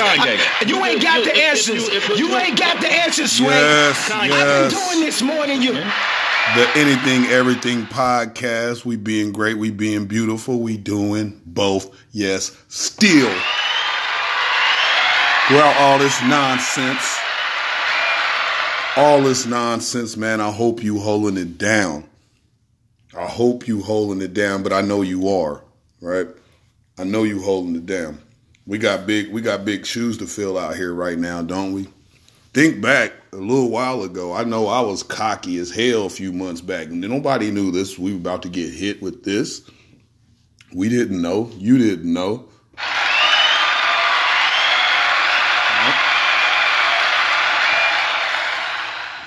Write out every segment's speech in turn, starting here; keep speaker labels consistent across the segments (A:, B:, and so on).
A: Kanye. You ain't got the answers. You ain't got the answers, Sway.
B: Yes,
A: I've
B: yes.
A: been doing this more than you.
B: The Anything Everything podcast. We being great. We being beautiful. We doing both. Yes, still. Throughout all this nonsense, all this nonsense, man, I hope you holding it down. I hope you holding it down, but I know you are, right? I know you holding it down. We got big, we got big shoes to fill out here right now, don't we? Think back a little while ago. I know I was cocky as hell a few months back, and nobody knew this. We were about to get hit with this. We didn't know. You didn't know.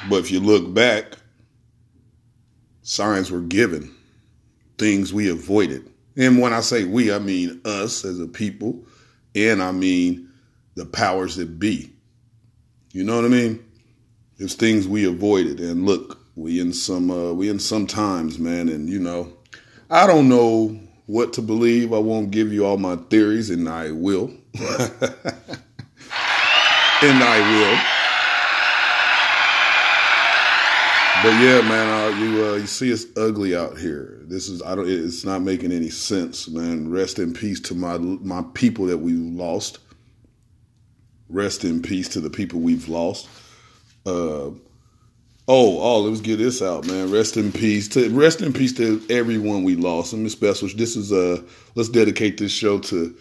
B: But if you look back, signs were given, things we avoided. And when I say we, I mean us as a people, and I mean the powers that be. You know what I mean? It's things we avoided. And look, we in some uh, we in some times, man, and you know, I don't know what to believe. I won't give you all my theories, and I will. and I will. But yeah, man, uh, you uh, you see it's ugly out here. This is I don't. It's not making any sense, man. Rest in peace to my my people that we lost. Rest in peace to the people we've lost. Uh, oh, oh, let's get this out, man. Rest in peace to rest in peace to everyone we lost. And Special, this is uh let's dedicate this show to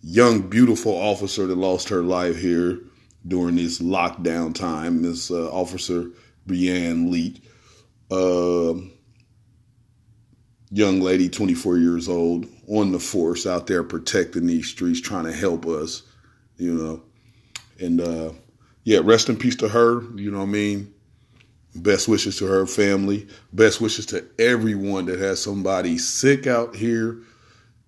B: young, beautiful officer that lost her life here during this lockdown time. Miss uh, Officer Breann Leath, uh, young lady, 24 years old, on the force out there protecting these streets, trying to help us, you know. And uh, yeah, rest in peace to her, you know what I mean? Best wishes to her family. Best wishes to everyone that has somebody sick out here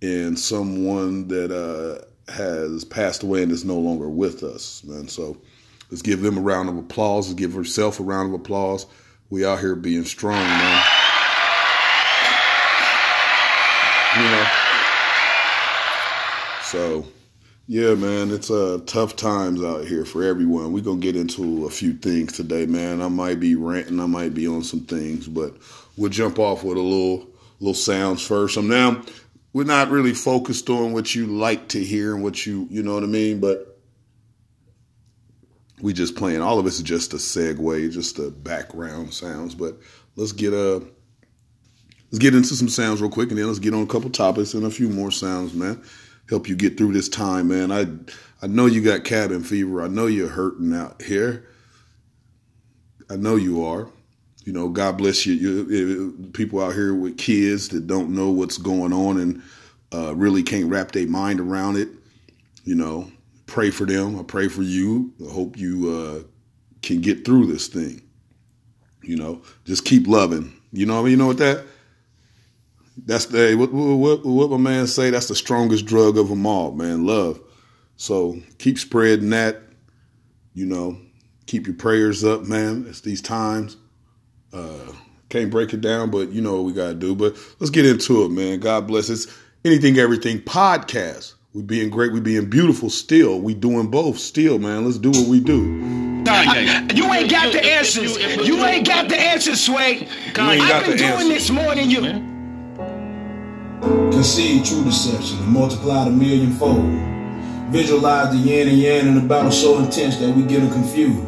B: and someone that uh, has passed away and is no longer with us, man. So let's give them a round of applause. Let's give herself a round of applause. We out here being strong, man. You know. So, yeah, man, it's uh, tough times out here for everyone. We're going to get into a few things today, man. I might be ranting, I might be on some things, but we'll jump off with a little little sounds first. I'm now we're not really focused on what you like to hear and what you, you know what I mean, but we just playing. All of this is just a segue, just a background sounds, but let's get a let's get into some sounds real quick and then let's get on a couple topics and a few more sounds, man help you get through this time, man. I I know you got cabin fever. I know you're hurting out here. I know you are. You know, God bless you. you people out here with kids that don't know what's going on and uh, really can't wrap their mind around it. You know, pray for them. I pray for you. I hope you uh, can get through this thing. You know, just keep loving. You know, you know what that that's the what, what, what my man say. That's the strongest drug of them all, man. Love. So keep spreading that. You know, keep your prayers up, man. It's these times. Uh, can't break it down, but you know what we gotta do. But let's get into it, man. God bless us. Anything, everything podcast. We being great. We being beautiful. Still, we doing both. Still, man. Let's do what we do.
A: Kanye. You ain't got the answers. You ain't got the answers, Sway.
B: ain't got
A: I've been
B: the
A: doing
B: answers.
A: this more than you.
C: Concede true deception and multiply a millionfold. Visualize the yin and yang in a battle so intense that we get them confused.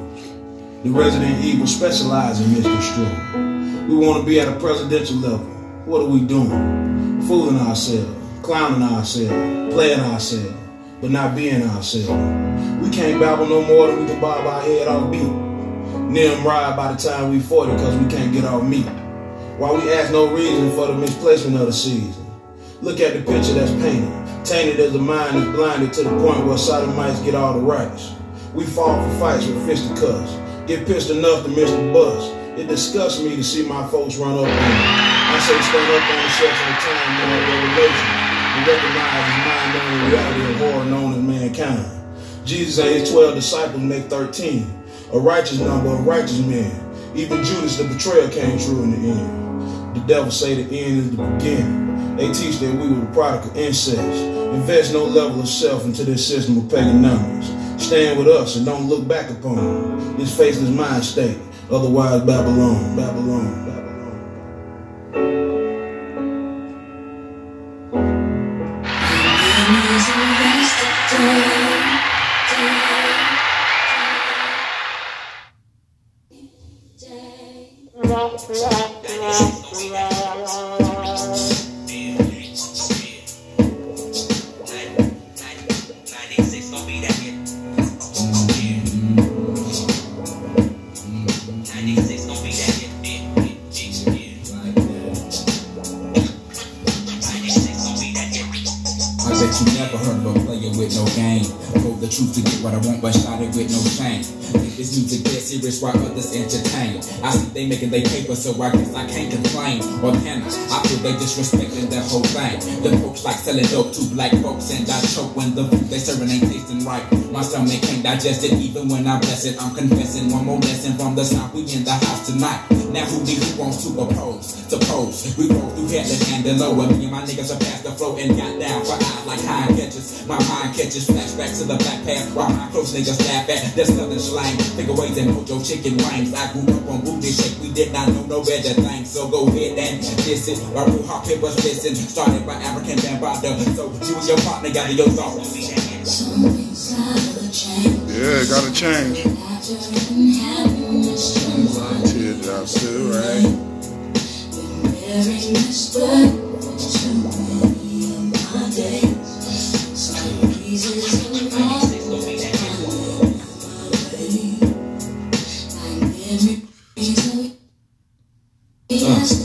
C: The resident evil specialize in misconstruing. We want to be at a presidential level. What are we doing? Fooling ourselves, clowning ourselves, playing ourselves, but not being ourselves. We can't babble no more than we can bob our head off beat. Nimrod by the time we 40 because we can't get our meat. Why we ask no reason for the misplacement of the season. Look at the picture that's painted. Tainted as the mind is blinded to the point where sodomites get all the rights. We fall for fights with fisticuffs. Get pissed enough to miss the bus. It disgusts me to see my folks run up on me. I say stand up on the section of time as revelation and recognize his mind-only reality of horror known as mankind. Jesus and his 12 disciples make 13, a righteous number of righteous men. Even Judas the betrayer came true in the end. The devil say the end is the beginning. They teach that we were the product of incest. Invest no level of self into this system of pagan numbers. Stand with us and don't look back upon this faceless mind state. Otherwise, Babylon, Babylon.
D: Music dead they making they paper, so I guess I can't complain. Or can I? I feel they disrespecting the whole thing. The folks like selling dope to black folks, and I choke when the food they serving ain't tasting right. My stomach can't digest it, even when I bless it. I'm confessing one more lesson from the south. We in the house tonight. Now who do you want to oppose? Suppose we roll through Headland and Delowe. Me and my niggas are past the flow and got down for eyes like high catches. My mind catches flashbacks to the black path while my close niggas laugh at. There's nothing slang. Figure ways and mojo chicken wings. I grew up on booty shake. We did not know no better things. So go ahead and diss it. Our Blue Hawk was missing. Started by Afrika Bambaataa. So you and your partner gather your thoughts.
B: Yeah, gotta change. Teardrops too, right?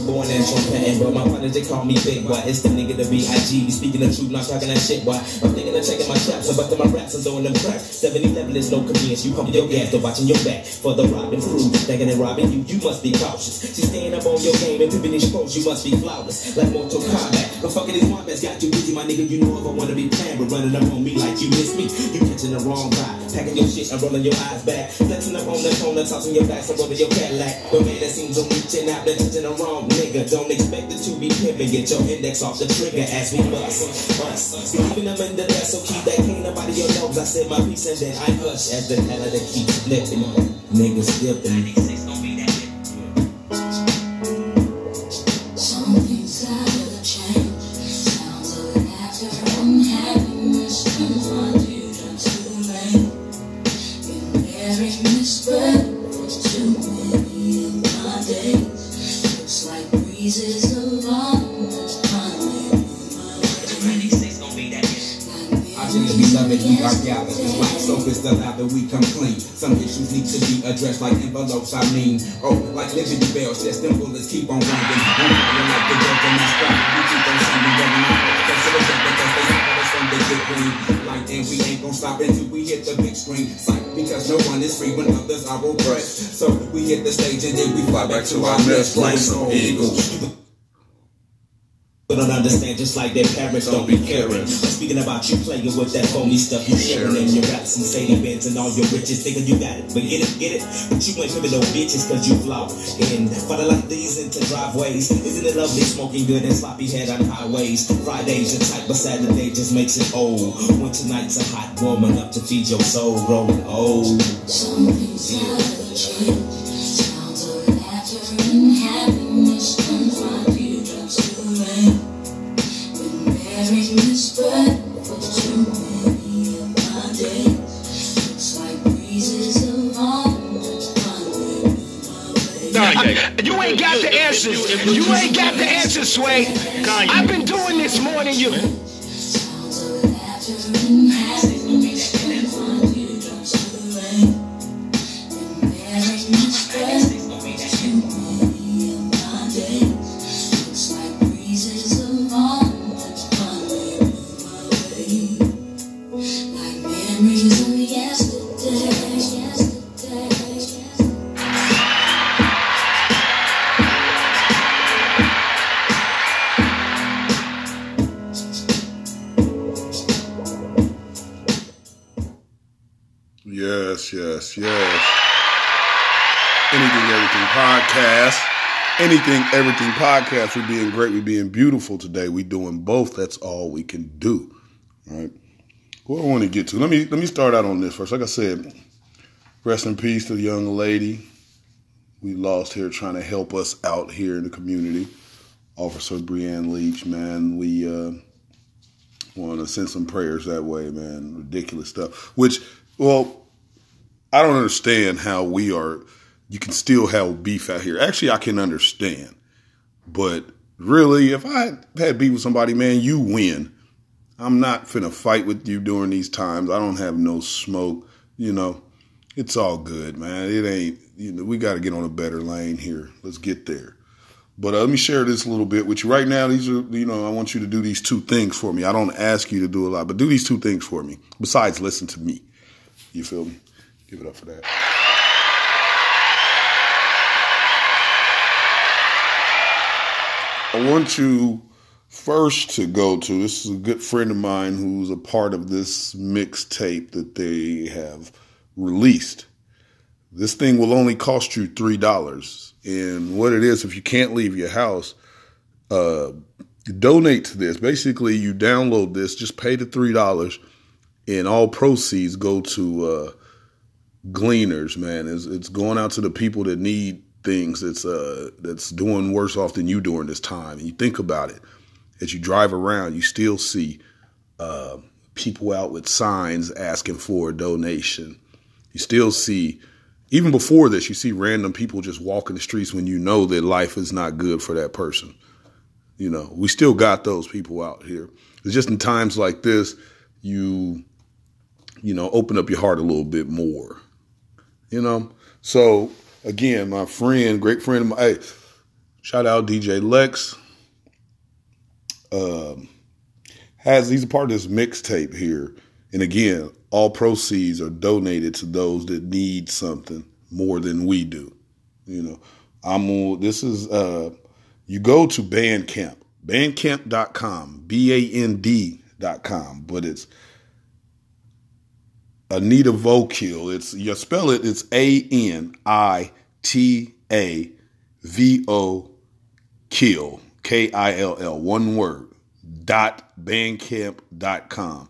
D: Born in Champagne, but my partners they call me Big Boi. It's the nigga the B.I.G. We speaking the truth, not talking that shit, boy. I'm thinking of checking my traps, I'm busting my raps and throwing them cracks. 7-Eleven is no convenience. You pumping your gas, though watching your back for the robbing crew. Thinking and robbing you, you must be cautious. She's staying up on your game and pimping these pros, you must be flawless. Like Mortal Kombat. But fucking these wombats got you busy, my nigga. You know if I wanna be playing, but running up on me like you miss me. You catching the wrong vibe. Packing your shit and rolling your eyes back. Flexing up on the corner, tossing your back, some over your Cadillac. But man, that seems I'm reaching out, they're touching the wrong nigga. Don't expect it to be pimping. Get your index off the trigger as we bust. Bust. Leaving them in the dust, so keep that cane up out of your nose. I said my piece and then I hush as the calendar keeps flipping. Niggas dipping. Addressed like envelopes, I mean. Oh, like Liberty Bells, yes, them bullets keep on ringing. Fire like the Delta Mass Prophet. We keep on singing, running out. Consider that because they have us from the good green. Like, and we ain't gonna stop until we hit the big screen. Sight, because no one is free when others are oppressed. So we hit the stage and then we fly back to our nest like some eagles. But don't understand just like their parents don't be caring. Speaking about you playing with that phony stuff you sharing in your raps and Sadie Benz and all your riches, thinking you got it. But get it, get it. But you ain't pimping no bitches cause you flop. And but I like these into driveways. Isn't it lovely smoking good and sloppy head on highways? Fridays are tight, but Saturday just makes it old. Winter nights are hot, warm enough to feed your soul. Rolling old.
E: You ain't got the answers. You ain't got the answers, Sway. I've been doing this more than you.
B: Anything, everything podcast. We're being great. We're being beautiful today. We're doing both. That's all we can do. Right. What I want to get to. Let me let me start out on this first. Like I said, rest in peace to the young lady we lost here trying to help us out here in the community. Officer Breann Leath, man. We uh want to send some prayers that way, man. Ridiculous stuff. Which, well, I don't understand how we are. You can still have beef out here. Actually, I can understand, but really, if I had beef with somebody, man, you win. I'm not finna fight with you during these times. I don't have no smoke. You know, it's all good, man. It ain't. You know, we got to get on a better lane here. Let's get there. But uh, let me share this a little bit with you. Right now, these are, you know, I want you to do these two things for me. I don't ask you to do a lot, but do these two things for me. Besides, listen to me. You feel me? Give it up for that. I want you first to go to this is a good friend of mine who's a part of this mixtape that they have released. This thing will only cost you three dollars. And what it is, if you can't leave your house, uh, donate to this. Basically, you download this, just pay the three dollars, and all proceeds go to uh, Gleaners. Man, it's, it's going out to the people that need things. That's uh, that's doing worse off than you during this time. And you think about it as you drive around, you still see uh, people out with signs asking for a donation. You still see even before this, you see random people just walking the streets when you know that life is not good for that person. You know, we still got those people out here. It's just in times like this, you, you know, open up your heart a little bit more. You know, so again, my friend, great friend of mine, hey, shout out DJ Lex. Um, has he's a part of this mixtape here, and again, all proceeds are donated to those that need something more than we do. You know, I'm this is, uh, you go to Bandcamp, bandcamp.com, B A N D.com, but it's Anita Vokill. It's, you spell it, it's A N I T A V O kill, K I L L, one word, dot bandcamp.com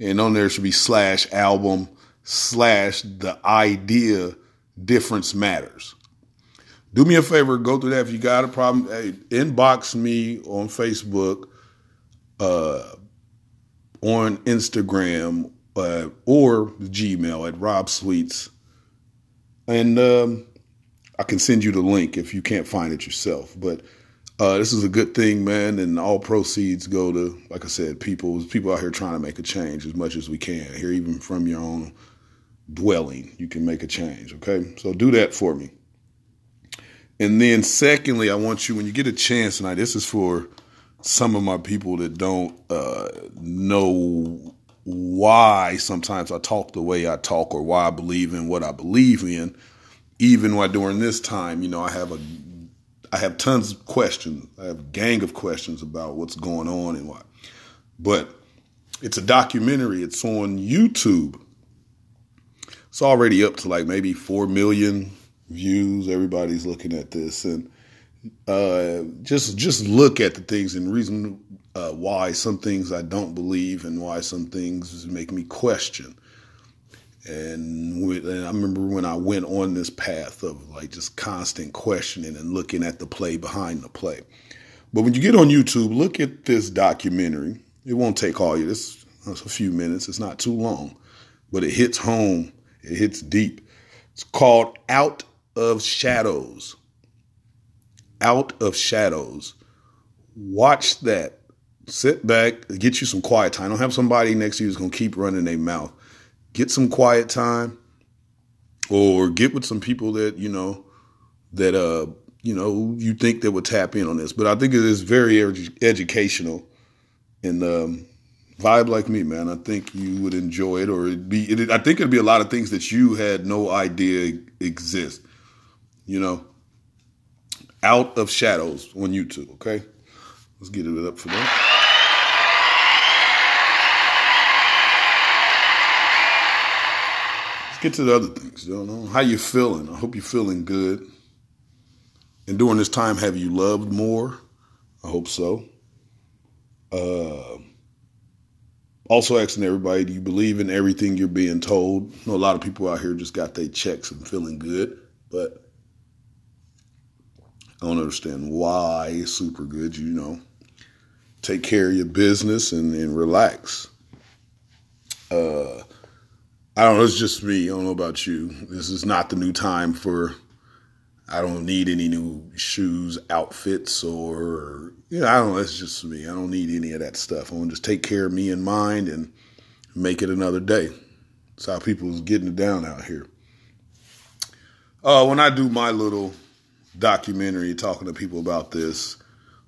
B: and on there should be slash album slash the idea difference matters. Do me a favor, go through that if you got a problem. Hey, inbox me on Facebook, uh, on Instagram, uh, or Gmail at Rob Sweets, and um, I can send you the link if you can't find it yourself. But uh, this is a good thing, man, and all proceeds go to, like I said, people people out here trying to make a change as much as we can. Here, even from your own dwelling, you can make a change. Okay, so do that for me. And then, secondly, I want you when you get a chance tonight. This is for some of my people that don't uh, know why sometimes I talk the way I talk or why I believe in what I believe in. Even while during this time, you know, I have a I have tons of questions. I have a gang of questions about what's going on and what. But it's a documentary. It's on YouTube. It's already up to like maybe four million views. Everybody's looking at this, and uh, just just look at the things and reason uh, why some things I don't believe and why some things make me question. And, and I remember when I went on this path of like just constant questioning and looking at the play behind the play. But when you get on YouTube, look at this documentary. It won't take all you. This a few minutes. It's not too long, but it hits home. It hits deep. It's called Out of Shadows. Out of Shadows. Watch that. Sit back, get you some quiet time. Don't have somebody next to you who's gonna keep running their mouth get some quiet time or get with some people that, you know, that, uh, you know, you think that would tap in on this. But I think it is very edu- educational and, um, vibe like me, man. I think you would enjoy it, or it'd be. It, I think it'd be a lot of things that you had no idea exist. You know, out of shadows on YouTube. Okay, let's get it up for that. Get to the other things. You know, how you feeling? I hope you're feeling good. And during this time, have you loved more? I hope so. Uh, also asking everybody, do you believe in everything you're being told? Know a lot of people out here just got their checks and feeling good, but I don't understand why it's super good. You know, take care of your business and, and relax. Uh, I don't know. It's just me. I don't know about you. This is not the new time for. I don't need any new shoes, outfits, or you know. I don't know. It's just me. I don't need any of that stuff. I want to just take care of me and mind and make it another day. That's how people's getting it down out here. Uh, when I do my little documentary talking to people about this,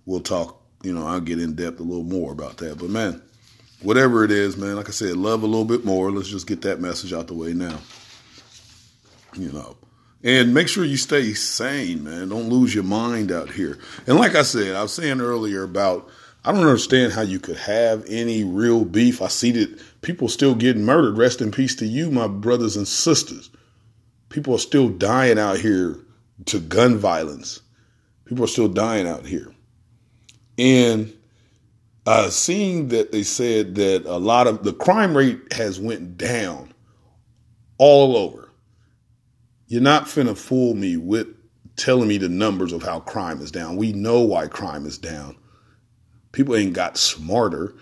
B: we'll talk. You know, I'll get in depth a little more about that. But man, whatever it is, man, like I said, love a little bit more. Let's just get that message out the way now. You know, and make sure you stay sane, man. Don't lose your mind out here. And like I said, I was saying earlier about I don't understand how you could have any real beef. I see that people still getting murdered. Rest in peace to you, my brothers and sisters. People are still dying out here to gun violence. People are still dying out here. And uh, seeing that they said that a lot of the crime rate has went down all over. You're not finna fool me with telling me the numbers of how crime is down. We know why crime is down. People ain't got smarter.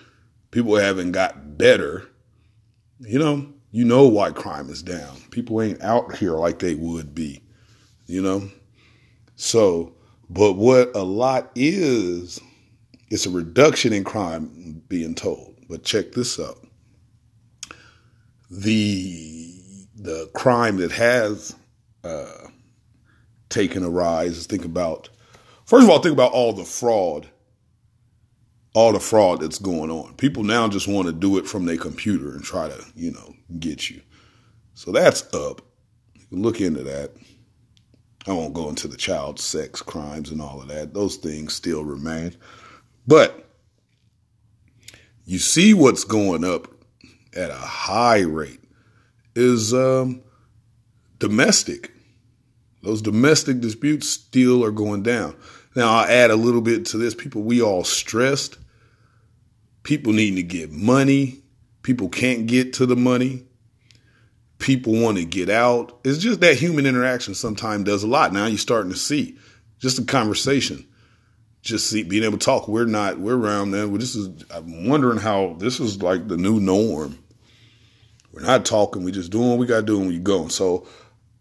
B: People haven't got better. You know, you know why crime is down. People ain't out here like they would be, you know? So, but what a lot is, it's a reduction in crime being told. But check this out. The the crime that has uh, taken a rise. Think about first of all, think about all the fraud, all the fraud that's going on. People now just want to do it from their computer and try to, you know, get you. So that's up. Look into that. I won't go into the child sex crimes and all of that. Those things still remain. But you see what's going up at a high rate is um, domestic. Those domestic disputes still are going down. Now, I'll add a little bit to this. People, we all stressed. People needing to get money. People can't get to the money. People want to get out. It's just that human interaction sometimes does a lot. Now you're starting to see just a conversation. Just see, being able to talk. We're not, we're around there. This is, I'm wondering how this is like the new norm. We're not talking. We just doing what we got to do and we going. So,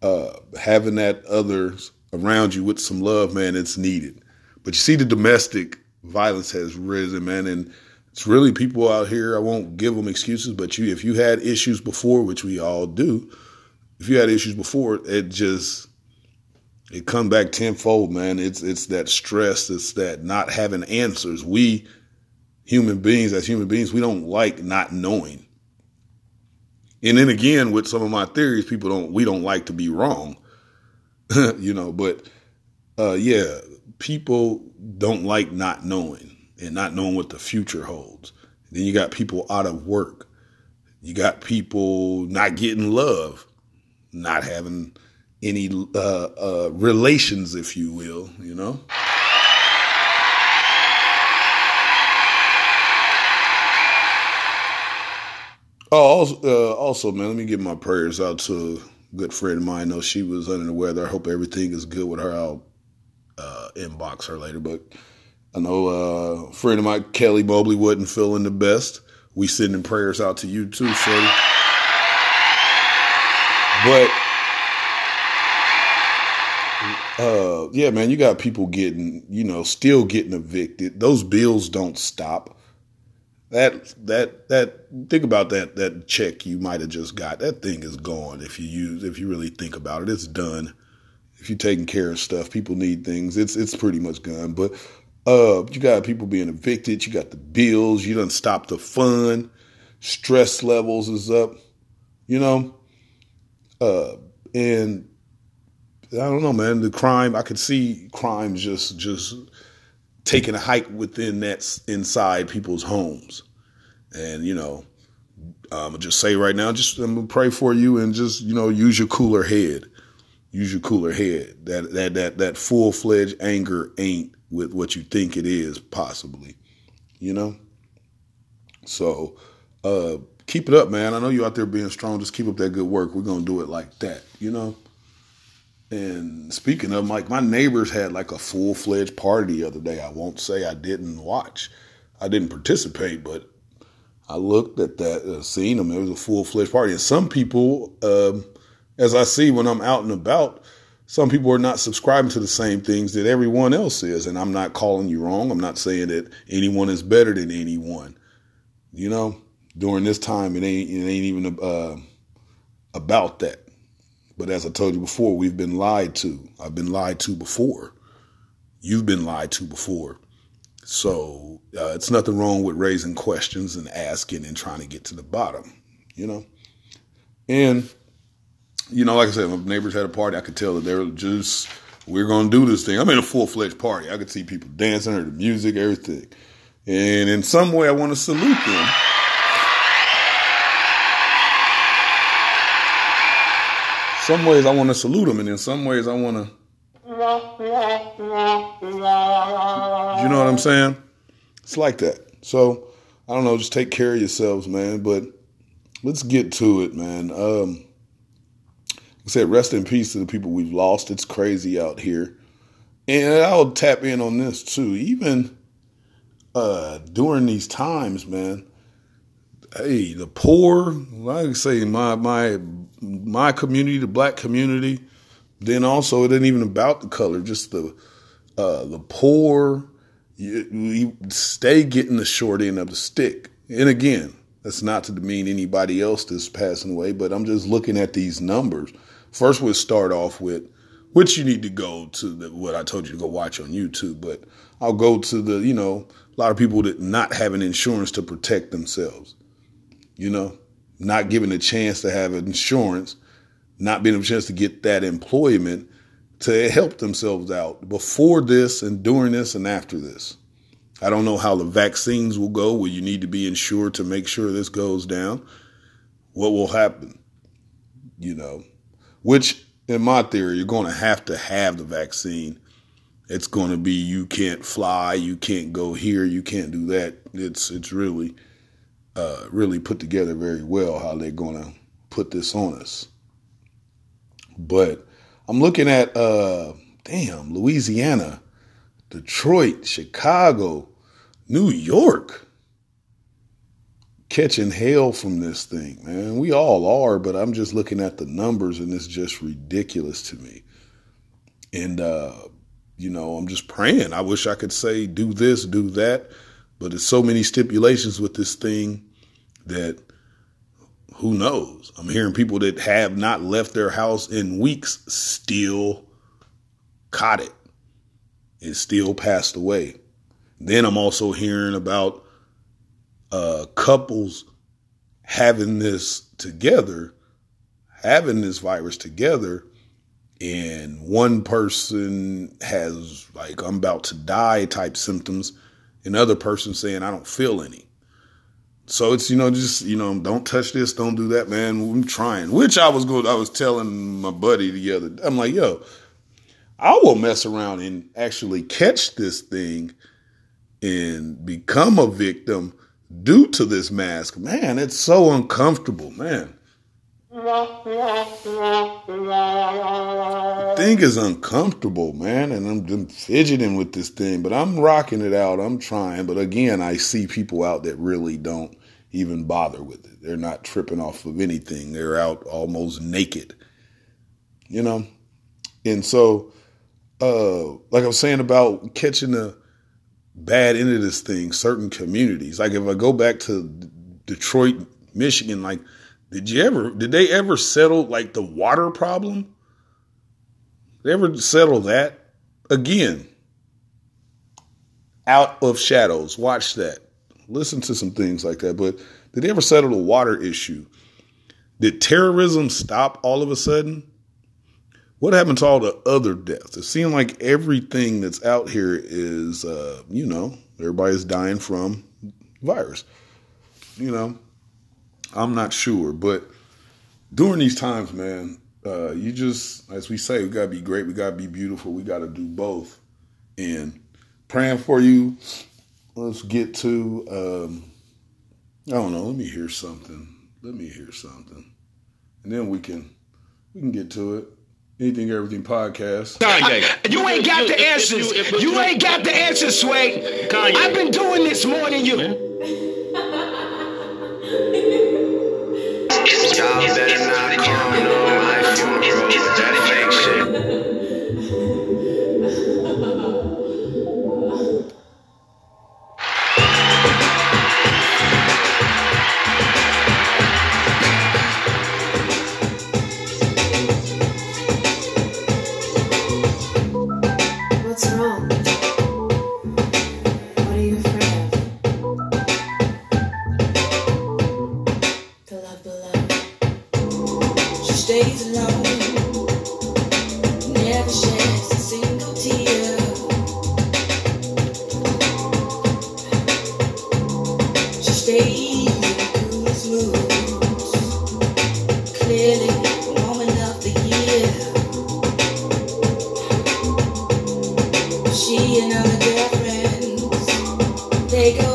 B: uh, having that others around you with some love, man, it's needed. But you see, the domestic violence has risen, man, and it's really people out here. I won't give them excuses, but you, if you had issues before, which we all do, if you had issues before, it just it come back tenfold, man. It's it's that stress, it's that not having answers. We human beings, as human beings, we don't like not knowing. And then again, with some of my theories, people don't we don't like to be wrong, you know. But uh, yeah, people don't like not knowing and not knowing what the future holds. Then you got people out of work. You got people not getting love, not having any uh, uh, relations, if you will. You know. Oh, also, uh, also, man, let me give my prayers out to a good friend of mine. I know she was under the weather. I hope everything is good with her. I'll uh, inbox her later. But I know uh, a friend of mine, Kelly Mobley, wasn't feeling the best. We sending prayers out to you too, Shorty. But uh, yeah, man, you got people getting, you know, still getting evicted. Those bills don't stop. That that that think about that that check you might have just got. That thing is gone if you use if you really think about it. It's done. If you're taking care of stuff people need things. It's it's pretty much gone. But uh you got people being evicted. You got the bills. You don't stop the fun stress levels is up you know? Uh and i don't know man the crime i could see crime just just taking a hike within that inside people's homes. And, you know, I'm gonna just say right now, just I'm gonna pray for you and just, you know, use your cooler head. Use your cooler head. That that that that full fledged anger ain't with what you think it is, possibly. You know? So uh, keep it up, man. I know you out there being strong. Just keep up that good work. We're gonna do it like that, you know. And speaking of, like my neighbors had like a full fledged party the other day. I won't say I didn't watch, I didn't participate, but I looked at that, uh, seen them. It was a full fledged party, and some people, um, as I see when I'm out and about, some people are not subscribing to the same things that everyone else is. And I'm not calling you wrong. I'm not saying that anyone is better than anyone. You know, during this time, it ain't it ain't even uh, about that. But as I told you before, we've been lied to. I've been lied to before. You've been lied to before. So uh, it's nothing wrong with raising questions and asking and trying to get to the bottom, you know? And, you know, like I said, my neighbors had a party. I could tell that they were just, we're going to do this thing. I'm in a full fledged party. I could see people dancing, heard the music, everything. And in some way, I want to salute them. Some ways I want to salute them, and in some ways I want to. You know what I'm saying? It's like that. So I don't know. Just take care of yourselves, man. But let's get to it, man. Um, I said, rest in peace to the people we've lost. It's crazy out here, and I'll tap in on this too. Even uh, during these times, man. Hey, the poor, like I say, my my my community, the black community. Then also, it ain't even about the color, just the uh, the poor. You, you stay getting the short end of the stick. And again, that's not to demean anybody else that's passing away, but I'm just looking at these numbers. First, we'll start off with which you need to go to the, what I told you to go watch on YouTube, but I'll go to the, you know, a lot of people that not having insurance to protect themselves you know, not given a chance to have insurance, not being a chance to get that employment to help themselves out before this and during this and after this. I don't know how the vaccines will go, where you need to be insured to make sure this goes down. What will happen? You know, which in my theory, you're going to have to have the vaccine. It's going to be you can't fly, you can't go here, you can't do that. It's it's really uh, really put together very well how they're going to put this on us. But I'm looking at, uh, damn, Louisiana, Detroit, Chicago, New York catching hell from this thing, man. We all are, but I'm just looking at the numbers and it's just ridiculous to me. And, uh, you know, I'm just praying. I wish I could say do this, do that, but there's so many stipulations with this thing that who knows? I'm hearing people that have not left their house in weeks still caught it and still passed away. Then I'm also hearing about uh, couples having this together, having this virus together, and one person has like I'm about to die type symptoms, and other person saying I don't feel any. So it's you know just you know don't touch this, don't do that, man. I'm trying. Which I was good. I was telling my buddy the other. I'm like, yo, I will mess around and actually catch this thing and become a victim due to this mask. Man, it's so uncomfortable, man. The thing is uncomfortable, man, and I'm, I'm, fidgeting with this thing, but I'm rocking it out. I'm trying, but again, I see people out that really don't even bother with it. They're not tripping off of anything. They're out almost naked, you know. And so, uh, like I was saying about catching the bad end of this thing, certain communities. Like if I go back to Detroit, Michigan, like did you ever did they ever settle like the water problem? They ever settle that? Again, out of shadows. Watch that. Listen to some things like that. But did they ever settle the water issue? Did terrorism stop all of a sudden? What happened to all the other deaths? It seemed like everything that's out here is, uh, you know, everybody's dying from virus. You know, I'm not sure, but during these times, man, uh, you just, as we say, we gotta be great, we gotta be beautiful, we gotta do both. And praying for you. Let's get to um, I don't know. Let me hear something. Let me hear something, and then we can we can get to it. Anything, everything podcast.
A: Kanye. You ain't got the answers. You ain't got the answers, Sway. Kanye. I've been doing this more than you.
F: Y'all
E: girlfriends,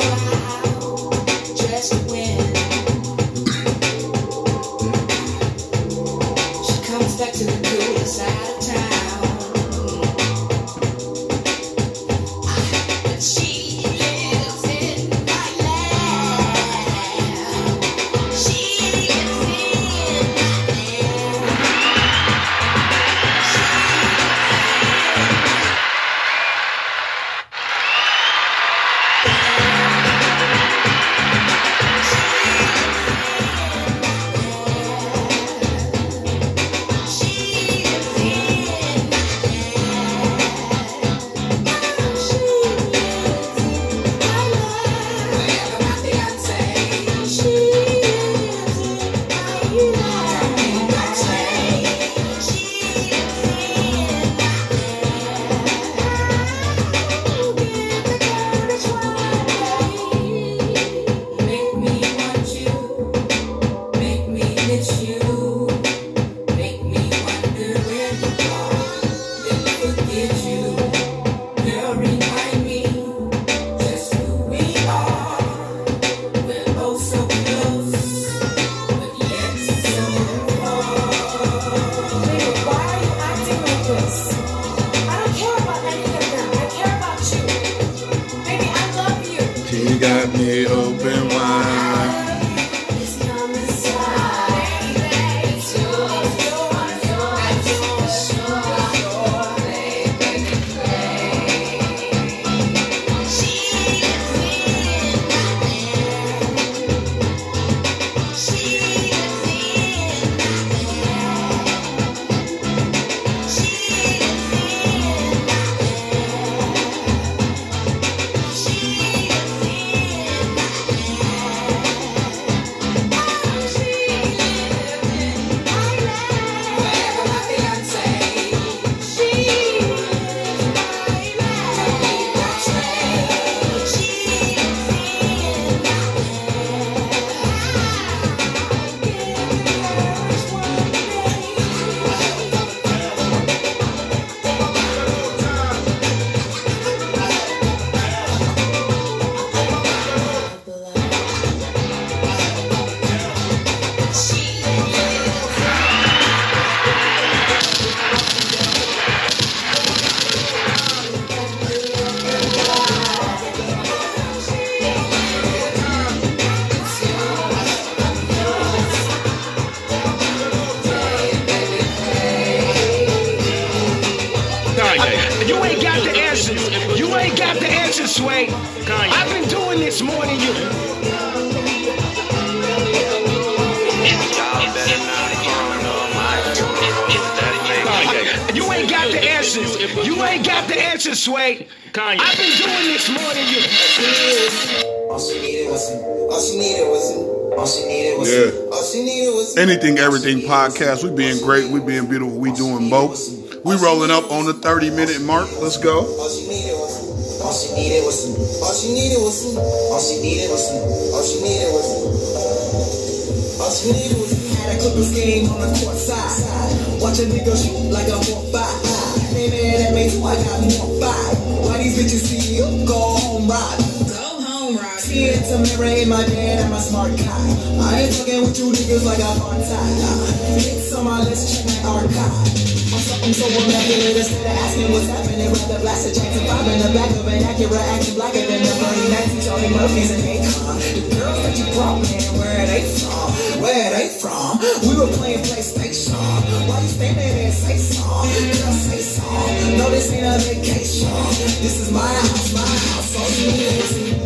B: everything podcast. We being great. We being beautiful. We doing both. We rolling up on the 30 minute mark. Let's go.
G: All she needed was some. All she needed was some. All she needed was some. All she needed was some. All she needed was.
H: Had a cooking scheme on the court side. Watch a nigga shoot like a hawk by. Hey man, that makes I got more five. Why these bitches see you? Go home ride.
E: Home
I: ride.
H: Tears a mirror in my bed, I'm a smart guy. I ain't fucking with you niggas like I'm on time. Hits on my list, check my archive. I'm something so immaculate instead of asking what's happening. Rather blast a Jackson 5 in the back of an Acura, acting blacker than the Bernie Macs, Charlie Murphys, and Akon. The girls that you brought, man, where they from? Where they from? We were playing PlayStation. Why you standing there? Say song. Girl, say song. No, this ain't a vacation. This is my house, my house. All you need is me.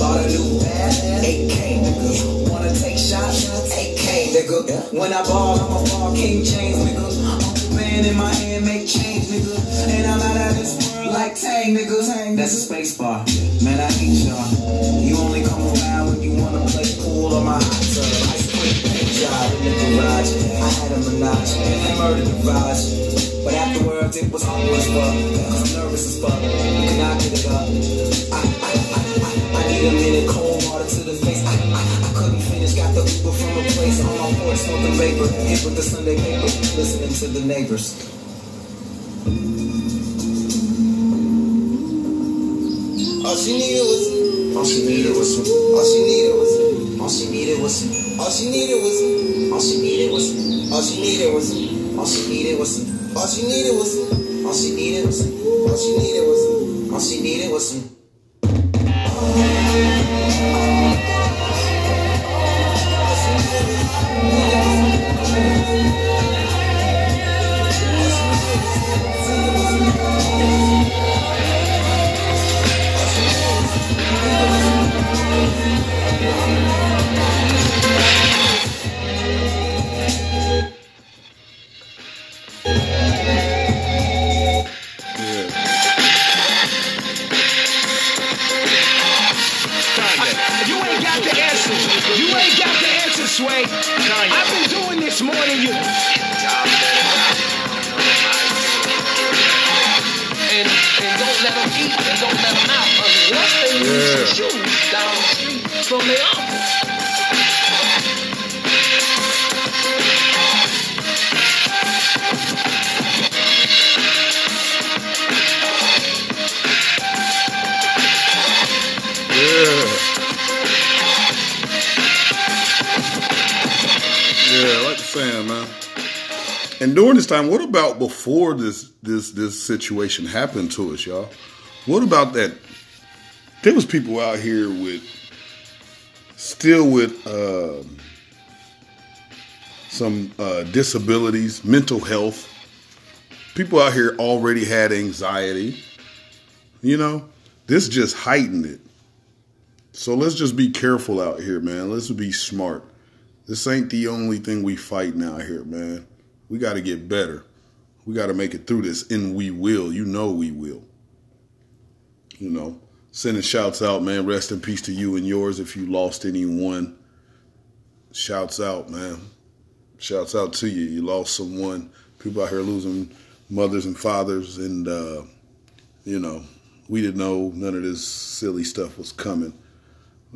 H: Bought a new bag, AK, nigga. Wanna take shots? AK, nigga. When I ball, I'm a ball King James, nigga. Man in my hand, make change, nigga. And I'm out of this world like Tang, nigga. That's a space bar. Man, I hate y'all. You only come around when you wanna play pool or my hot tub. Job in the garage. I had a menage and murdered the vibes. But afterwards, it was awkward as fuck. Cause I'm nervous as fuck. We could not get it up. I, I, I, I, I need a minute, cold water to the face. I, I, I couldn't finish, got the Uber from a place on my porch, smoking vapor. Hit with the Sunday paper, listening to the neighbors.
G: All she needed was. All she needed was. All she needed was some. All she needed was some. All she needed was some. All she needed was some. All she needed was some. All she needed was some. All she needed was some. All she needed was some. All she needed was some. All she needed was some.
B: Yeah.
A: the
B: man. And during this time, what about before this this this situation happened to us, y'all? What about that? There was people out here with still with um, some uh, disabilities, mental health. People out here already had anxiety. You know, this just heightened it. So let's just be careful out here, man. Let's be smart. This ain't the only thing we fighting out here, man. We got to get better. We got to make it through this, and we will. You know we will. You know, sending shouts out, man. Rest in peace to you and yours if you lost anyone. Shouts out, man. Shouts out to you. You lost someone. People out here losing mothers and fathers, and uh, you know, we didn't know none of this silly stuff was coming.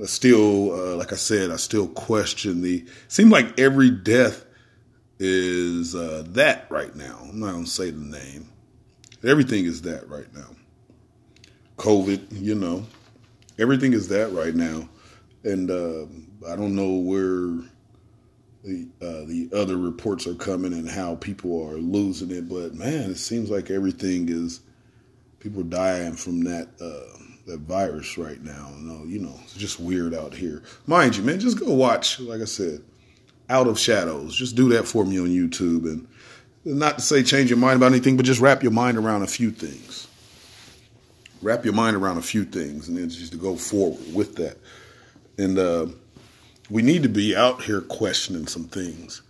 B: I still, uh, like I said, I still question the. Seems like every death is uh, that right now. I'm not gonna say the name. Everything is that right now. COVID, you know, everything is that right now, and uh, I don't know where the uh, the other reports are coming and how people are losing it, but man, it seems like everything is people dying from that uh, that virus right now. No, you know, it's just weird out here. Mind you, man, just go watch. Like I said, Out of Shadows. Just do that for me on YouTube, and not to say change your mind about anything, but just wrap your mind around a few things. Wrap your mind around a few things, and then just to go forward with that. And uh, we need to be out here questioning some things.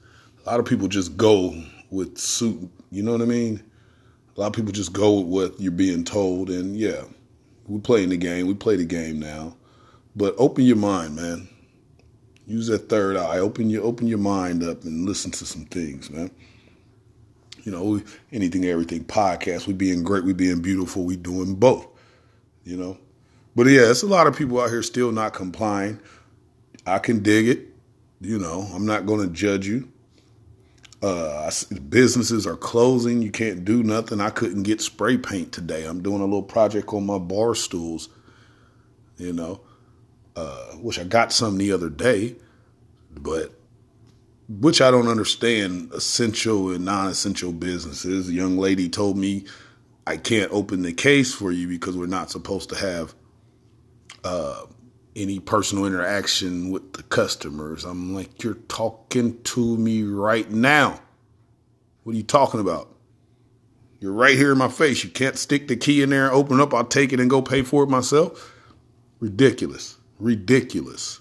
B: A lot of people just go with suit. You know what I mean? A lot of people just go with what you're being told, and yeah, we're playing the game. We play the game now, but open your mind, man. Use that third eye. Open your open your mind up and listen to some things, man. You know, anything, everything podcast. We being great. We being beautiful. We doing both. You know, but yeah, it's a lot of people out here still not complying. I can dig it. You know, I'm not going to judge you. Uh, I businesses are closing. You can't do nothing. I couldn't get spray paint today. I'm doing a little project on my bar stools. You know, uh, which I got some the other day, but which I don't understand essential and non-essential businesses. A young lady told me I can't open the case for you because we're not supposed to have uh, any personal interaction with the customers. I'm like, you're talking to me right now. What are you talking about? You're right here in my face. You can't stick the key in there, and open it up, I'll take it and go pay for it myself. Ridiculous. Ridiculous.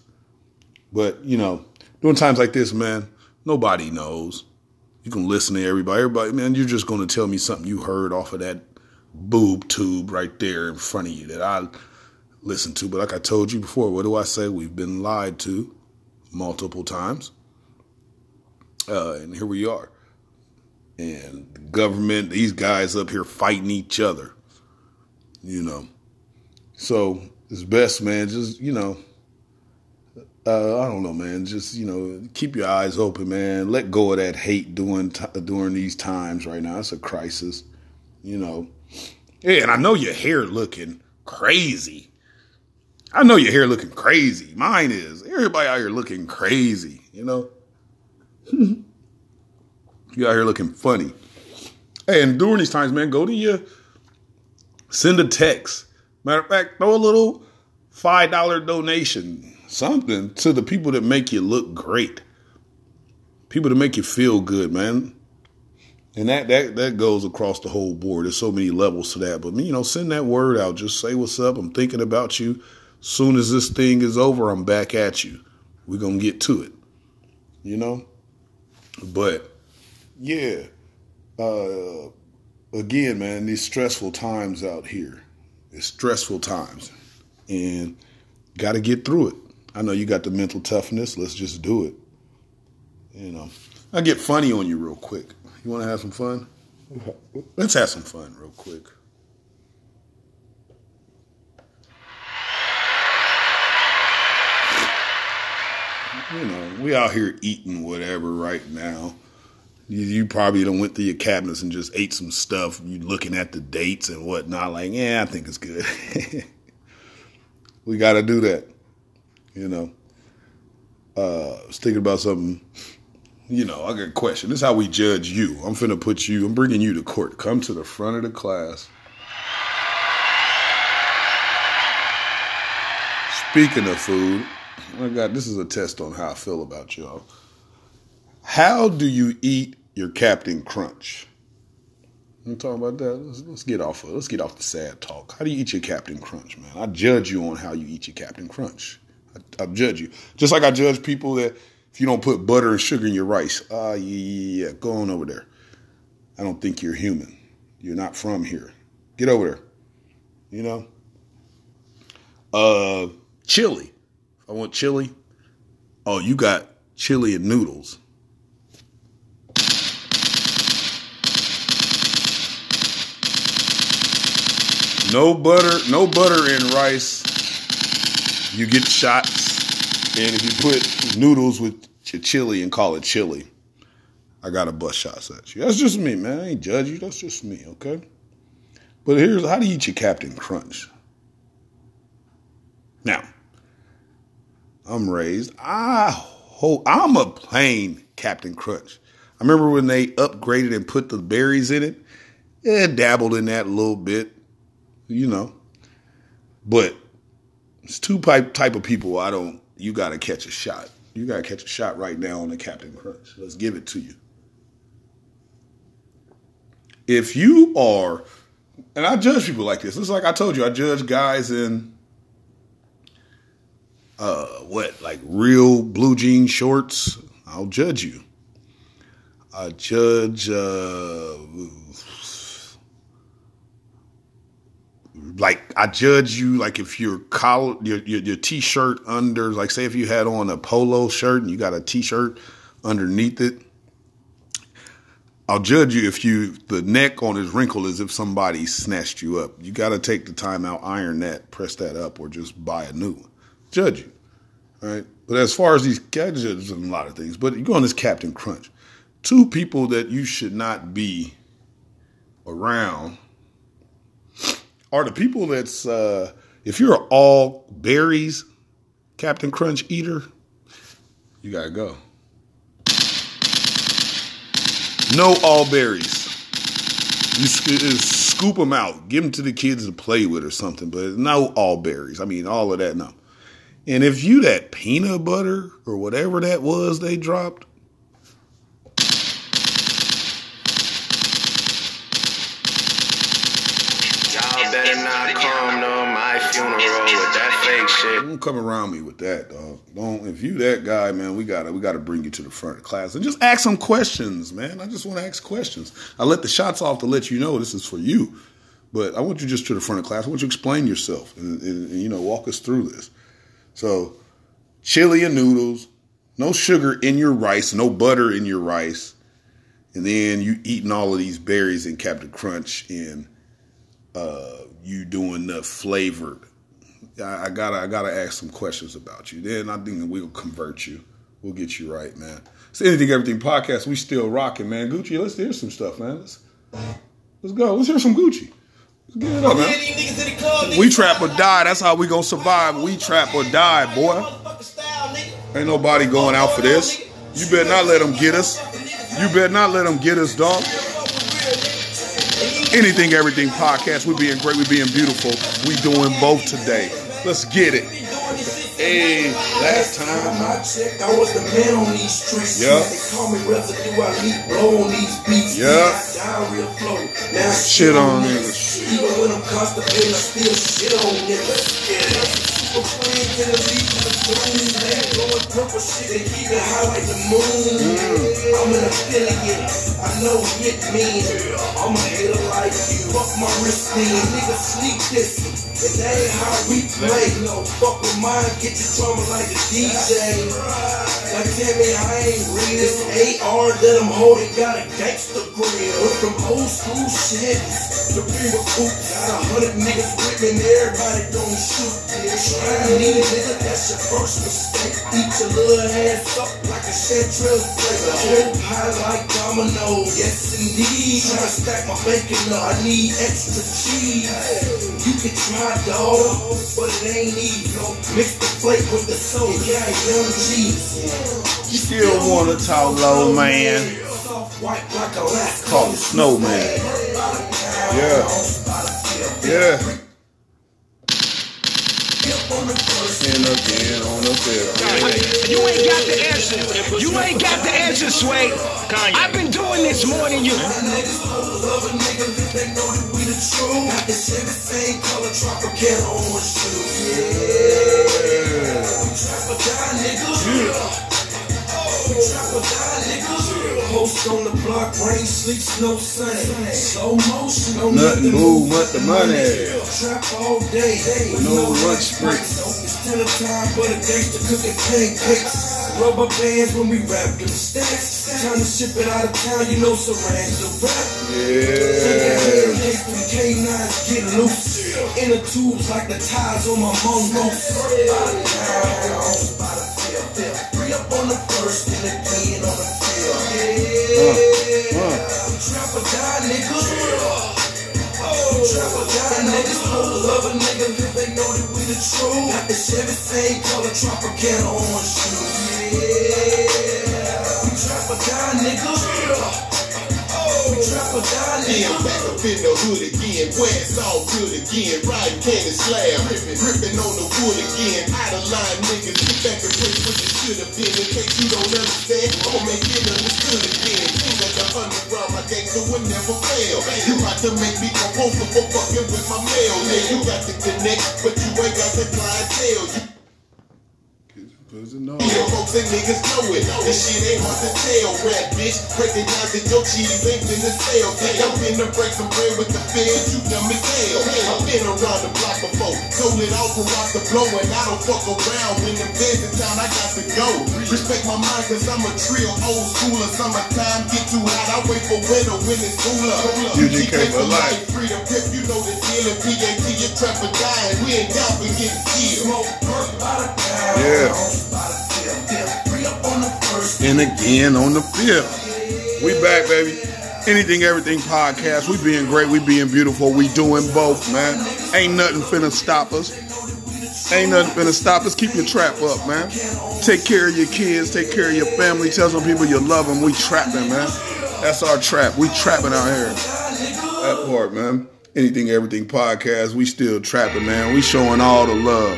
B: But, you know, during times like this, man, nobody knows. You can listen to everybody. Everybody, man, you're just going to tell me something you heard off of that boob tube right there in front of you that I listen to. But like I told you before, what do I say? We've been lied to multiple times. Uh, and here we are. And the government, these guys up here fighting each other. You know. So it's best, man, just, you know, uh, I don't know, man. Just you know, keep your eyes open, man. Let go of that hate during t- during these times right now. It's a crisis, you know. Yeah, and I know your hair looking crazy. I know your hair looking crazy. Mine is. Everybody out here looking crazy, you know. you out here looking funny. Hey, and during these times, man, go to your send a text. Matter of fact, throw a little five dollar donation, something to the people that make you look great. People that make you feel good, man. And that that that goes across the whole board. There's so many levels to that. But you know, send that word out. Just say what's up. I'm thinking about you. Soon as this thing is over, I'm back at you. We're gonna get to it. You know? But yeah. Uh again, man, these stressful times out here. It's stressful times. And gotta get through it. I know you got the mental toughness. Let's just do it. You know. I'll get funny on you real quick. You wanna have some fun? Let's have some fun real quick. You know, we out here eating whatever right now. You, you probably done went through your cabinets and just ate some stuff. You looking at the dates and whatnot, like, yeah, I think it's good. we got to do that. You know, uh, I was thinking about something. You know, I got a question. This is how we judge you. I'm finna put you. I'm bringing you to court. Come to the front of the class. Speaking of food, I got this is a test on how I feel about y'all. How do you eat your Captain Crunch? I'm talking about that. Let's, let's get off of let's get off the sad talk. How do you eat your Captain Crunch, man? I judge you on how you eat your Captain Crunch. I, I judge you just like I judge people that if you don't put butter and sugar in your rice, ah, uh, yeah, yeah, go on over there. I don't think you're human. You're not from here. Get over there. You know. Uh, chili. I want chili, oh, you got chili and noodles. No butter, no butter in rice. You get shots. And if you put noodles with your chili and call it chili, I got to bust shots at you. That's just me, man. I ain't judge you. That's just me, okay? But here's how you eat your Captain Crunch? Now, I'm raised. I hope I'm a plain Captain Crunch. I remember when they upgraded and put the berries in it. Yeah, dabbled in that a little bit, you know. But it's two type type of people I don't. You got to catch a shot. You got to catch a shot right now on the Captain Crunch. Let's give it to you. If you are, and I judge people like this. It's like I told you, I judge guys in uh, what, like real blue jean shorts, I'll judge you. I judge, uh, like I judge you like if your collar your, your your t-shirt under like say if you had on a polo shirt and you got a t-shirt underneath it I'll judge you if you the neck on his wrinkle as if somebody snatched you up. You got to take the time out, iron that, press that up, or just buy a new one. Judge you, right? But as far as these gadgets and a lot of things, but you go on this Captain Crunch, two people that you should not be around are the people that's uh, if you're all berries Captain Crunch eater, you gotta go. No all berries. You uh, scoop them out, give them to the kids to play with or something, but no all berries. I mean, all of that, no. And if you that peanut butter or whatever that was they dropped, don't come around me with that, dog. Don't. If you that guy, man, we gotta we gotta bring you to the front of class and just ask some questions, man. I just want to ask questions. I let the shots off to let you know this is for you, but I want you just to the front of class. I want you to explain yourself and, and, and you know walk us through this. So, chili and noodles, no sugar in your rice, no butter in your rice, and then you eating all of these berries and Captain Crunch and uh, you doing the flavored. I, I gotta I gotta ask some questions about you. Then I think we'll convert you. We'll get you right, man. It's anything everything podcast. We still rocking, man. Gucci, let's hear some stuff, man. Let's let's go. Let's hear some Gucci. Let's get it up, man. We trap or die. That's how we gonna survive. We trap or die, boy. Ain't nobody going out for this. You better not let them get us. You better not let them get us, dog. Anything, everything podcast. We being great. We being beautiful. We doing both today. Let's get it. Hey, last time.
J: I checked, I was the man on these streets.
B: Yeah.
J: They call me residue, I leave blow on these beats.
B: Yeah.
J: Diarrhea flow. Now
B: Shit on niggas.
J: Even when I'm constipated, I still shit on niggas. Super friend to the lead to the blowing purple shit, they keep it high like the moon. I'm an affiliate, I know it mean. I'm a hater like you. Fuck my wrist thing, nigga sneak this. And that ain't how we play. No, fuck with mine, get your drummer like a DJ. Like tell me I ain't real. This AR that I'm holding got a gangster grill. With them old school shit. Supreme coupe, got a hundred niggas and everybody don't shoot. Trying need nigga, that's your first mistake. Eat your little ass up like a chanterelle. The whole pie like dominoes. Yes indeed. Trying to stack my bacon up, I need extra cheese. You can try dog, but it ain't easy. Mix the flake with the soda, yeah, young cheese.
B: Still wanna talk low, man? Call it snowman. Yeah. Yeah. And again on the field.
A: You ain't got the answers. You ain't got the answers, Sway. I've been doing this more than you.
J: Love a nigga if they know that we the truth. Got the Chevy same color Tropicana orange shoes. Yeah. We trap or die, niggas. We trap or die, niggas. Post on the block, rain, sleep, snow, sun. Slow motion, no
B: Nothing move but the money.
J: Trap all day, with
B: No
J: no
B: lunch
J: lunch breaks. It's time for the gangster cooking pancakes. Rubber bands when we wrap them stacks. Time to ship it out of town, you know, Saran the wrap.
B: Yeah.
J: K9s get loose. Inner tubes like the ties on my mongoose. Free up on the first and again on the field. Yeah. Trap or die, niggas. Or die, niggas. Hold love a nigga if they know that we the truth. Got the Chevy same color Tropicana orange shoes. Yeah. We trap or die, niggas. We trap or die,
K: Yeah. I'm back up in the hood again, where it's all good again. Riding candy slab, ripping, ripping on the wood again. Out of line niggas, get back and play what you should have been. In case you don't understand, I'ma make it understood again. Feel like a underground, my gangster will never fail. You about to make me compulsive for fucking with my mail. Yeah, you got the connect, but you ain't got the clientele. You
B: Cause it know.
K: Folks and niggas know it. This shit ain't hard to tell, rap bitch. Break it down that your cheese ain't in the sale. Think I'm finna break some bread with the feds, you dumb as hell. I've been around the block before. Told it all from rock to blow, and I don't fuck around. When them feds in town, I got to go. Respect my mind, cause I'm a trill, old schooler. Summertime get too hot, I wait for winter when it's cooler.
B: UGK for life.
K: Freedom pip, you know the deal. And PAT, your trap for dying. We ain't down for getting killed.
B: Yeah. And again on the fifth. We back, baby. Anything, everything podcast. We being great. We being beautiful. We doing both, man. Ain't nothing finna stop us. Ain't nothing finna stop us. Keep your trap up, man. Take care of your kids. Take care of your family. Tell some people you love them. We trapping, man. That's our trap. We trapping out here. That part, man. Anything, everything podcast. We still trapping, man. We showing all the love.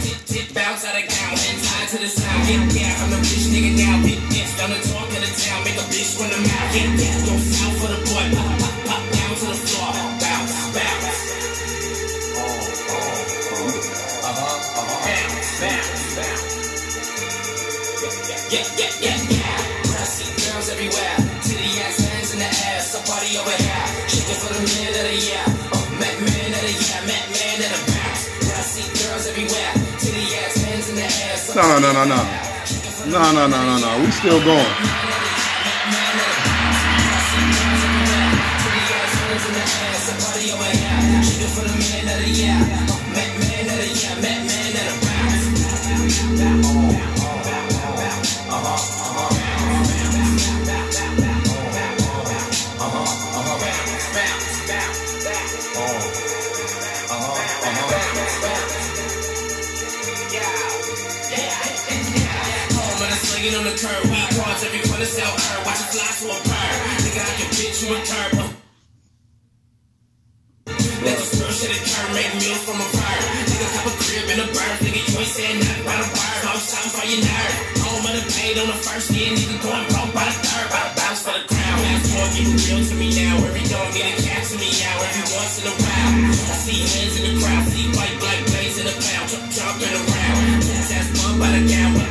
D: Tip, bounce out of gown. And tied to the sound. Get down. I'm a bitch nigga now. Big bitch. Down the talk of the town. Make a bitch run the mouth. Get down. Go south for the boy. Pop, pop, pop down to the floor. Bounce, bounce. Bounce, bounce, bounce. Yeah, yeah, yeah, yeah.
B: No, no, no, no, no. No, no, no, no, no. We still going.
D: Every corner. Watch it fly to a bird. Nigga, I can bitch you a. Let the spill shit occur. Make meals from a bird. Nigga, cop a crib in a bird. Nigga, you ain't saying nothing about a bird. I'm shouting for your nerve. Home of the paid on the first year. Nigga, going broke by the third. By the bounce for the crown. Last more, it real to me now. Every dog get a cat to me out. Every once in a while. I see hands in the crowd. See white, black, blaze in the pound. Jump, jumping around. Ass bump by the gown.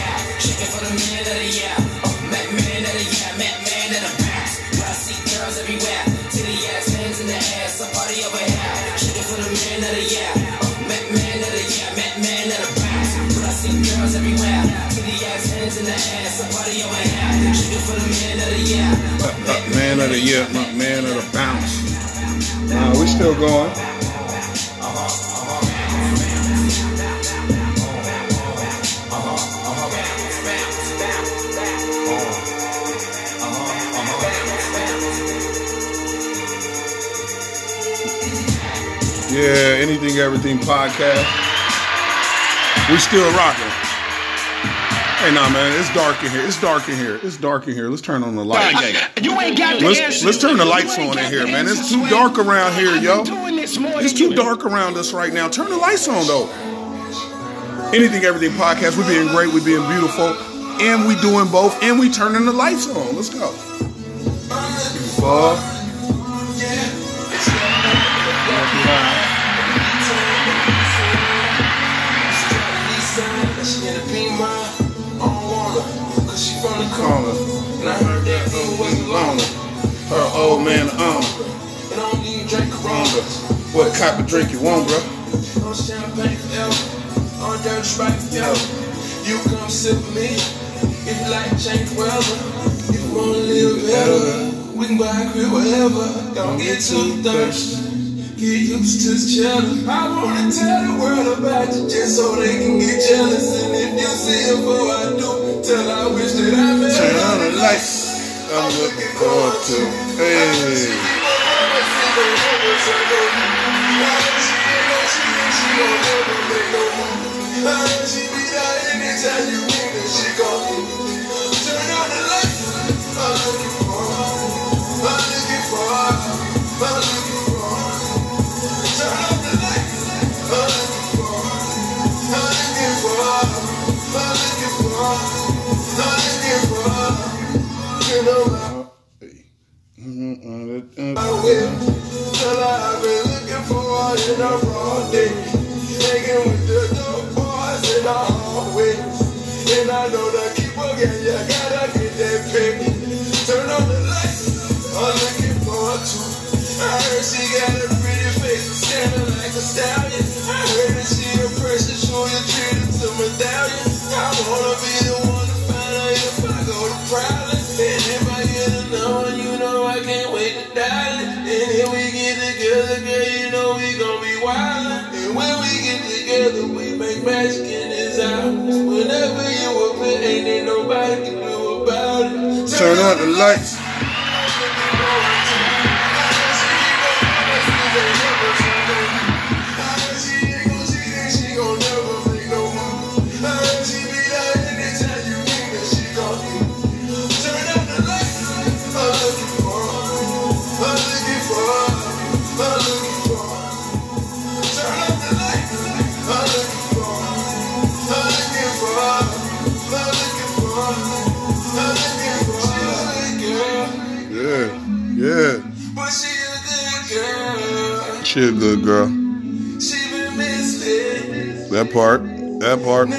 D: Man of the year, my man of the bounce.
B: Nah, we still going. Yeah, anything, everything podcast. We still rocking. Hey, nah, man, it's dark in here. It's dark in here. It's dark in here. Let's turn on the light.
A: You ain't got the
B: Let's,
A: answers.
B: let's turn the lights on in here, man. It's too dark around here, yo.
A: been doing more
B: It's too dark around us right now. Turn the lights on, though. Anything, everything podcast. We're being great. We're being beautiful, and we doing both, and we turning the lights on. Let's go. Fuck.
J: She in the beam from the corner. And I heard that thing wasn't longer.
B: Her old man on.
J: And I don't even drink Corona.
B: What type of drink you want, bro?
J: On champagne forever. On dirty sprite forever. You come sip with me. If you like change weather. If you wanna live better. We can buy a crib wherever. Don't get too thirsty. Get used to this cheddar. I wanna tell the world about you just so they can get jealous. And if you see it before I do, tell I wish that I
B: Turn on the lights. I'm looking forward to. Hey.
J: The lights. Good girl.
B: That part. That part.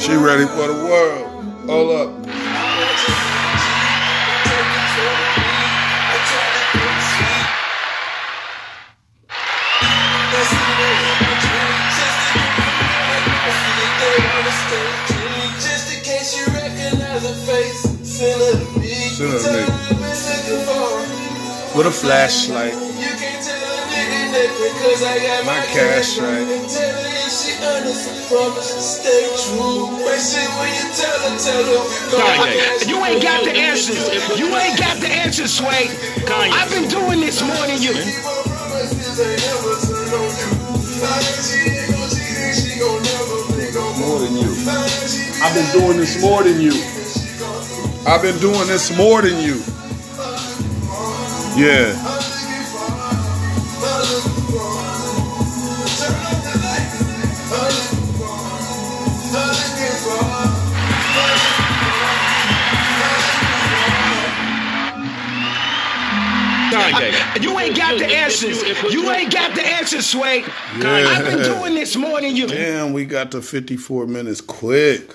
B: She ready for the world. Hold up. With a flashlight.
J: Nigga nothing 'cause I got
B: My
J: my,
B: cash right.
J: Tell her if she honest, I promise to stay true. Make sure when you tell her, tell her
A: Kanye, you ain't got the answers. You ain't got the answers, Sway. Kanye. I've been doing this more than you.
B: More than you. I've been doing this more than you. I've been doing this more than you. Yeah.
A: You ain't got the answers. You ain't got the answers, Sway. Kanye, I've been doing this more than you.
B: Damn, we got to 54 minutes quick.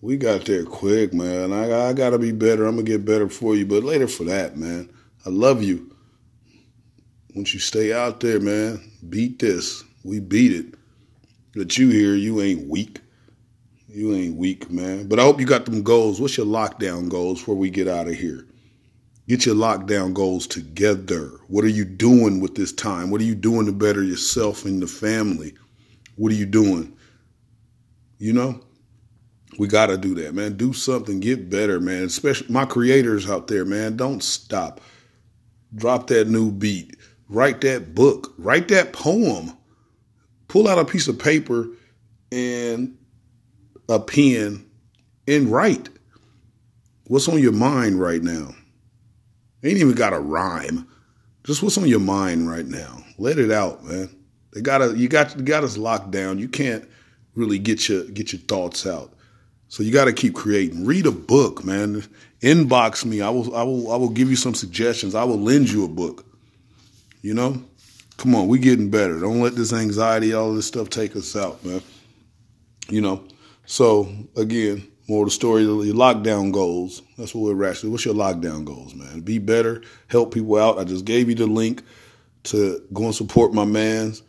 B: We got there quick, man. I, I got to be better. I'm going to get better for you, but later for that, man. I love you. Once you stay out there, man, beat this. We beat it. But you here, you ain't weak. You ain't weak, man. But I hope you got them goals. What's your lockdown goals before we get out of here? Get your lockdown goals together. What are you doing with this time? What are you doing to better yourself and the family? What are you doing? You know? We got to do that, man. Do something. Get better, man. Especially my creators out there, man. Don't stop. Drop that new beat. Write that book. Write that poem. Pull out a piece of paper and a pen and write. What's on your mind right now? Ain't even got a rhyme. Just what's on your mind right now. Let it out, man. They gotta you got you got us locked down. You can't really get your get your thoughts out. So you gotta keep creating. Read a book, man. Inbox me. I will I will I will give you some suggestions. I will lend you a book. You know? Come on, we getting better. Don't let this anxiety, all this stuff take us out, man. You know, so again, more the story, of your lockdown goals. That's what we're actually. What's your lockdown goals, man? Be better, help people out. I just gave you the link to go and support my man's.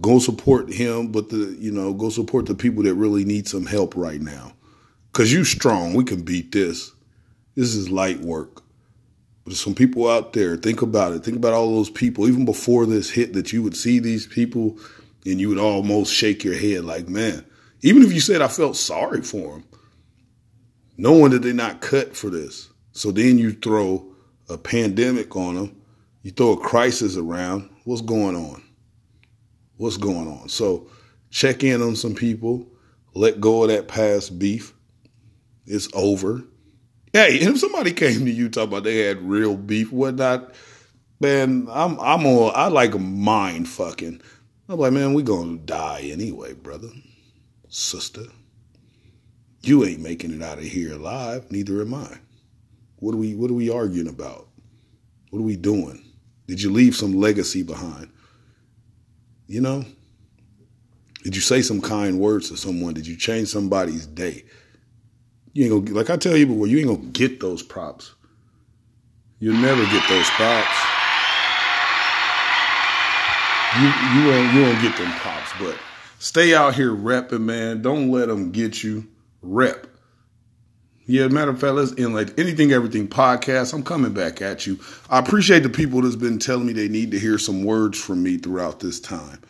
B: Go support him, but the you know go support the people that really need some help right now. Cause you strong, we can beat this. This is light work. But some people out there. Think about it. Think about all those people, even before this hit, that you would see these people and you would almost shake your head like, man, even if you said I felt sorry for them, knowing that they're not cut for this. So then you throw a pandemic on them, you throw a crisis around. What's going on? What's going on? So check in on some people, let go of that past beef. It's over. Hey, if somebody came to you talking about they had real beef, whatnot, man, I'm I'm on I like a mind fucking. I'm like, man, we gonna die anyway, brother. Sister. You ain't making it out of here alive, neither am I. What are we what are we arguing about? What are we doing? Did you leave some legacy behind? You know? Did you say some kind words to someone? Did you change somebody's day? You ain't gonna like I tell you before, you ain't gonna get those props. You'll never get those props. You you won't you won't get them props, but stay out here repping, man. Don't let them get you. Rep. Yeah, matter of fact, let's end like anything, everything podcast. I'm coming back at you. I appreciate the people that's been telling me they need to hear some words from me throughout this time.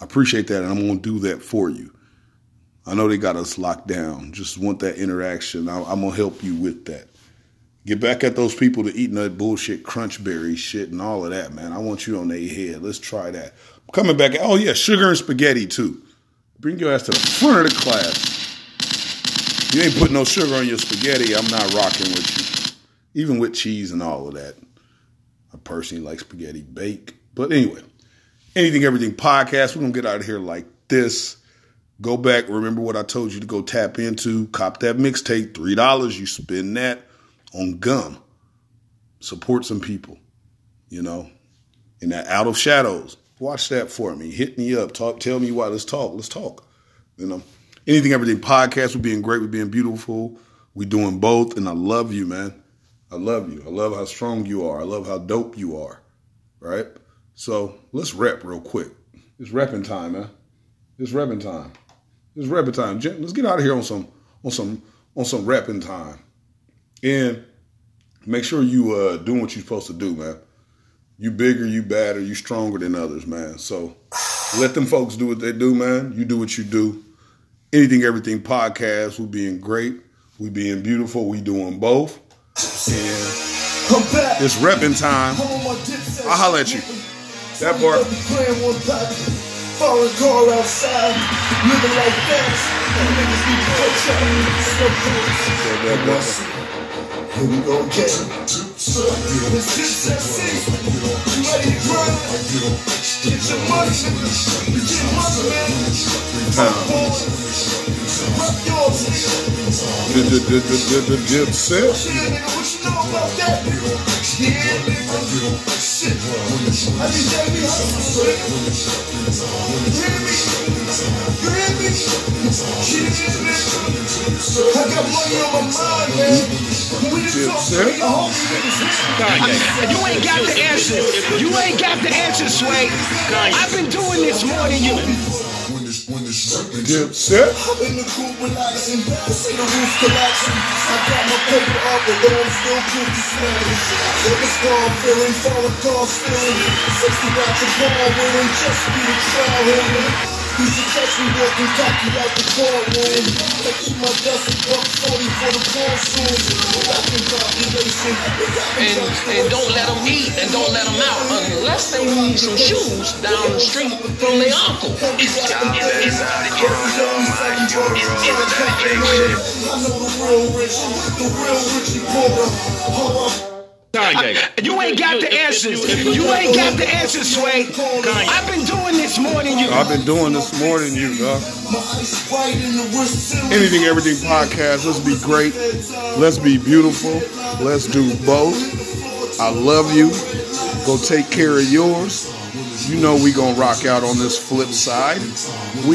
B: I appreciate that, and I'm gonna do that for you. I know they got us locked down. Just want that interaction. I, I'm gonna help you with that. Get back at those people that eating that bullshit crunchberry shit and all of that, man. I want you on their head. Let's try that. I'm coming back. Oh yeah, sugar and spaghetti too. Bring your ass to the front of the class. You ain't putting no sugar on your spaghetti. I'm not rocking with you. Even with cheese and all of that. I personally like spaghetti bake. But anyway, anything, everything podcast. We're gonna get out of here like this. Go back. Remember what I told you to go tap into. Cop that mixtape. Three dollars. You spend that on gum. Support some people. You know, in that out of shadows. Watch that for me. Hit me up. Talk. Tell me why. Let's talk. Let's talk. You know, anything, everything podcast. We're being great. We're being beautiful. We're doing both, and I love you, man. I love you. I love how strong you are. I love how dope you are. Right. So let's rep real quick. It's repping time, man. It's repping time. It's repping time. Let's get out of here on some on some on some repping time, and make sure you uh doing what you're supposed to do, man. You bigger, you badder, you stronger than others, man. So let them folks do what they do, man. You do what you do. Anything, everything podcast. We being great. We being beautiful. We doing both. And it's repping time. I'll holler at you. That part.
L: Playing one pocket, foreign car outside, living like that. Niggas to catch up. Here we go again. It's just. Yeah, nigga, what you know about that? Yeah, nigga. Shit. I need nigga. Hear me? I got.
A: You ain't got the answers. You ain't got the answers, Sway. I've been doing this more than you.
B: Dip set.
L: In the coop relaxing. See the roof collapsing. I got my paper up, although I'm still cool to slam. Every scar feeling, falling cars feeling. 60 watts of ball winning, just be the trial Used to catch me walking cocky out the courtroom. Eat my dust and buck 40 for the consul. Back in population.
G: And, and don't let them eat and don't let them out unless they need some shoes down the street from their uncle.
L: It's time to get out of I know the real rich, the real Richie Porter. Hold up.
A: Kanye. You ain't got the answers. You ain't got the answers, Sway. I've been doing this more than you.
B: I've been doing this more than you, dog. Anything, everything podcast. Let's be great. Let's be beautiful. Let's do both. I love you. Go take care of yours. You know we gonna rock out on this flip side. We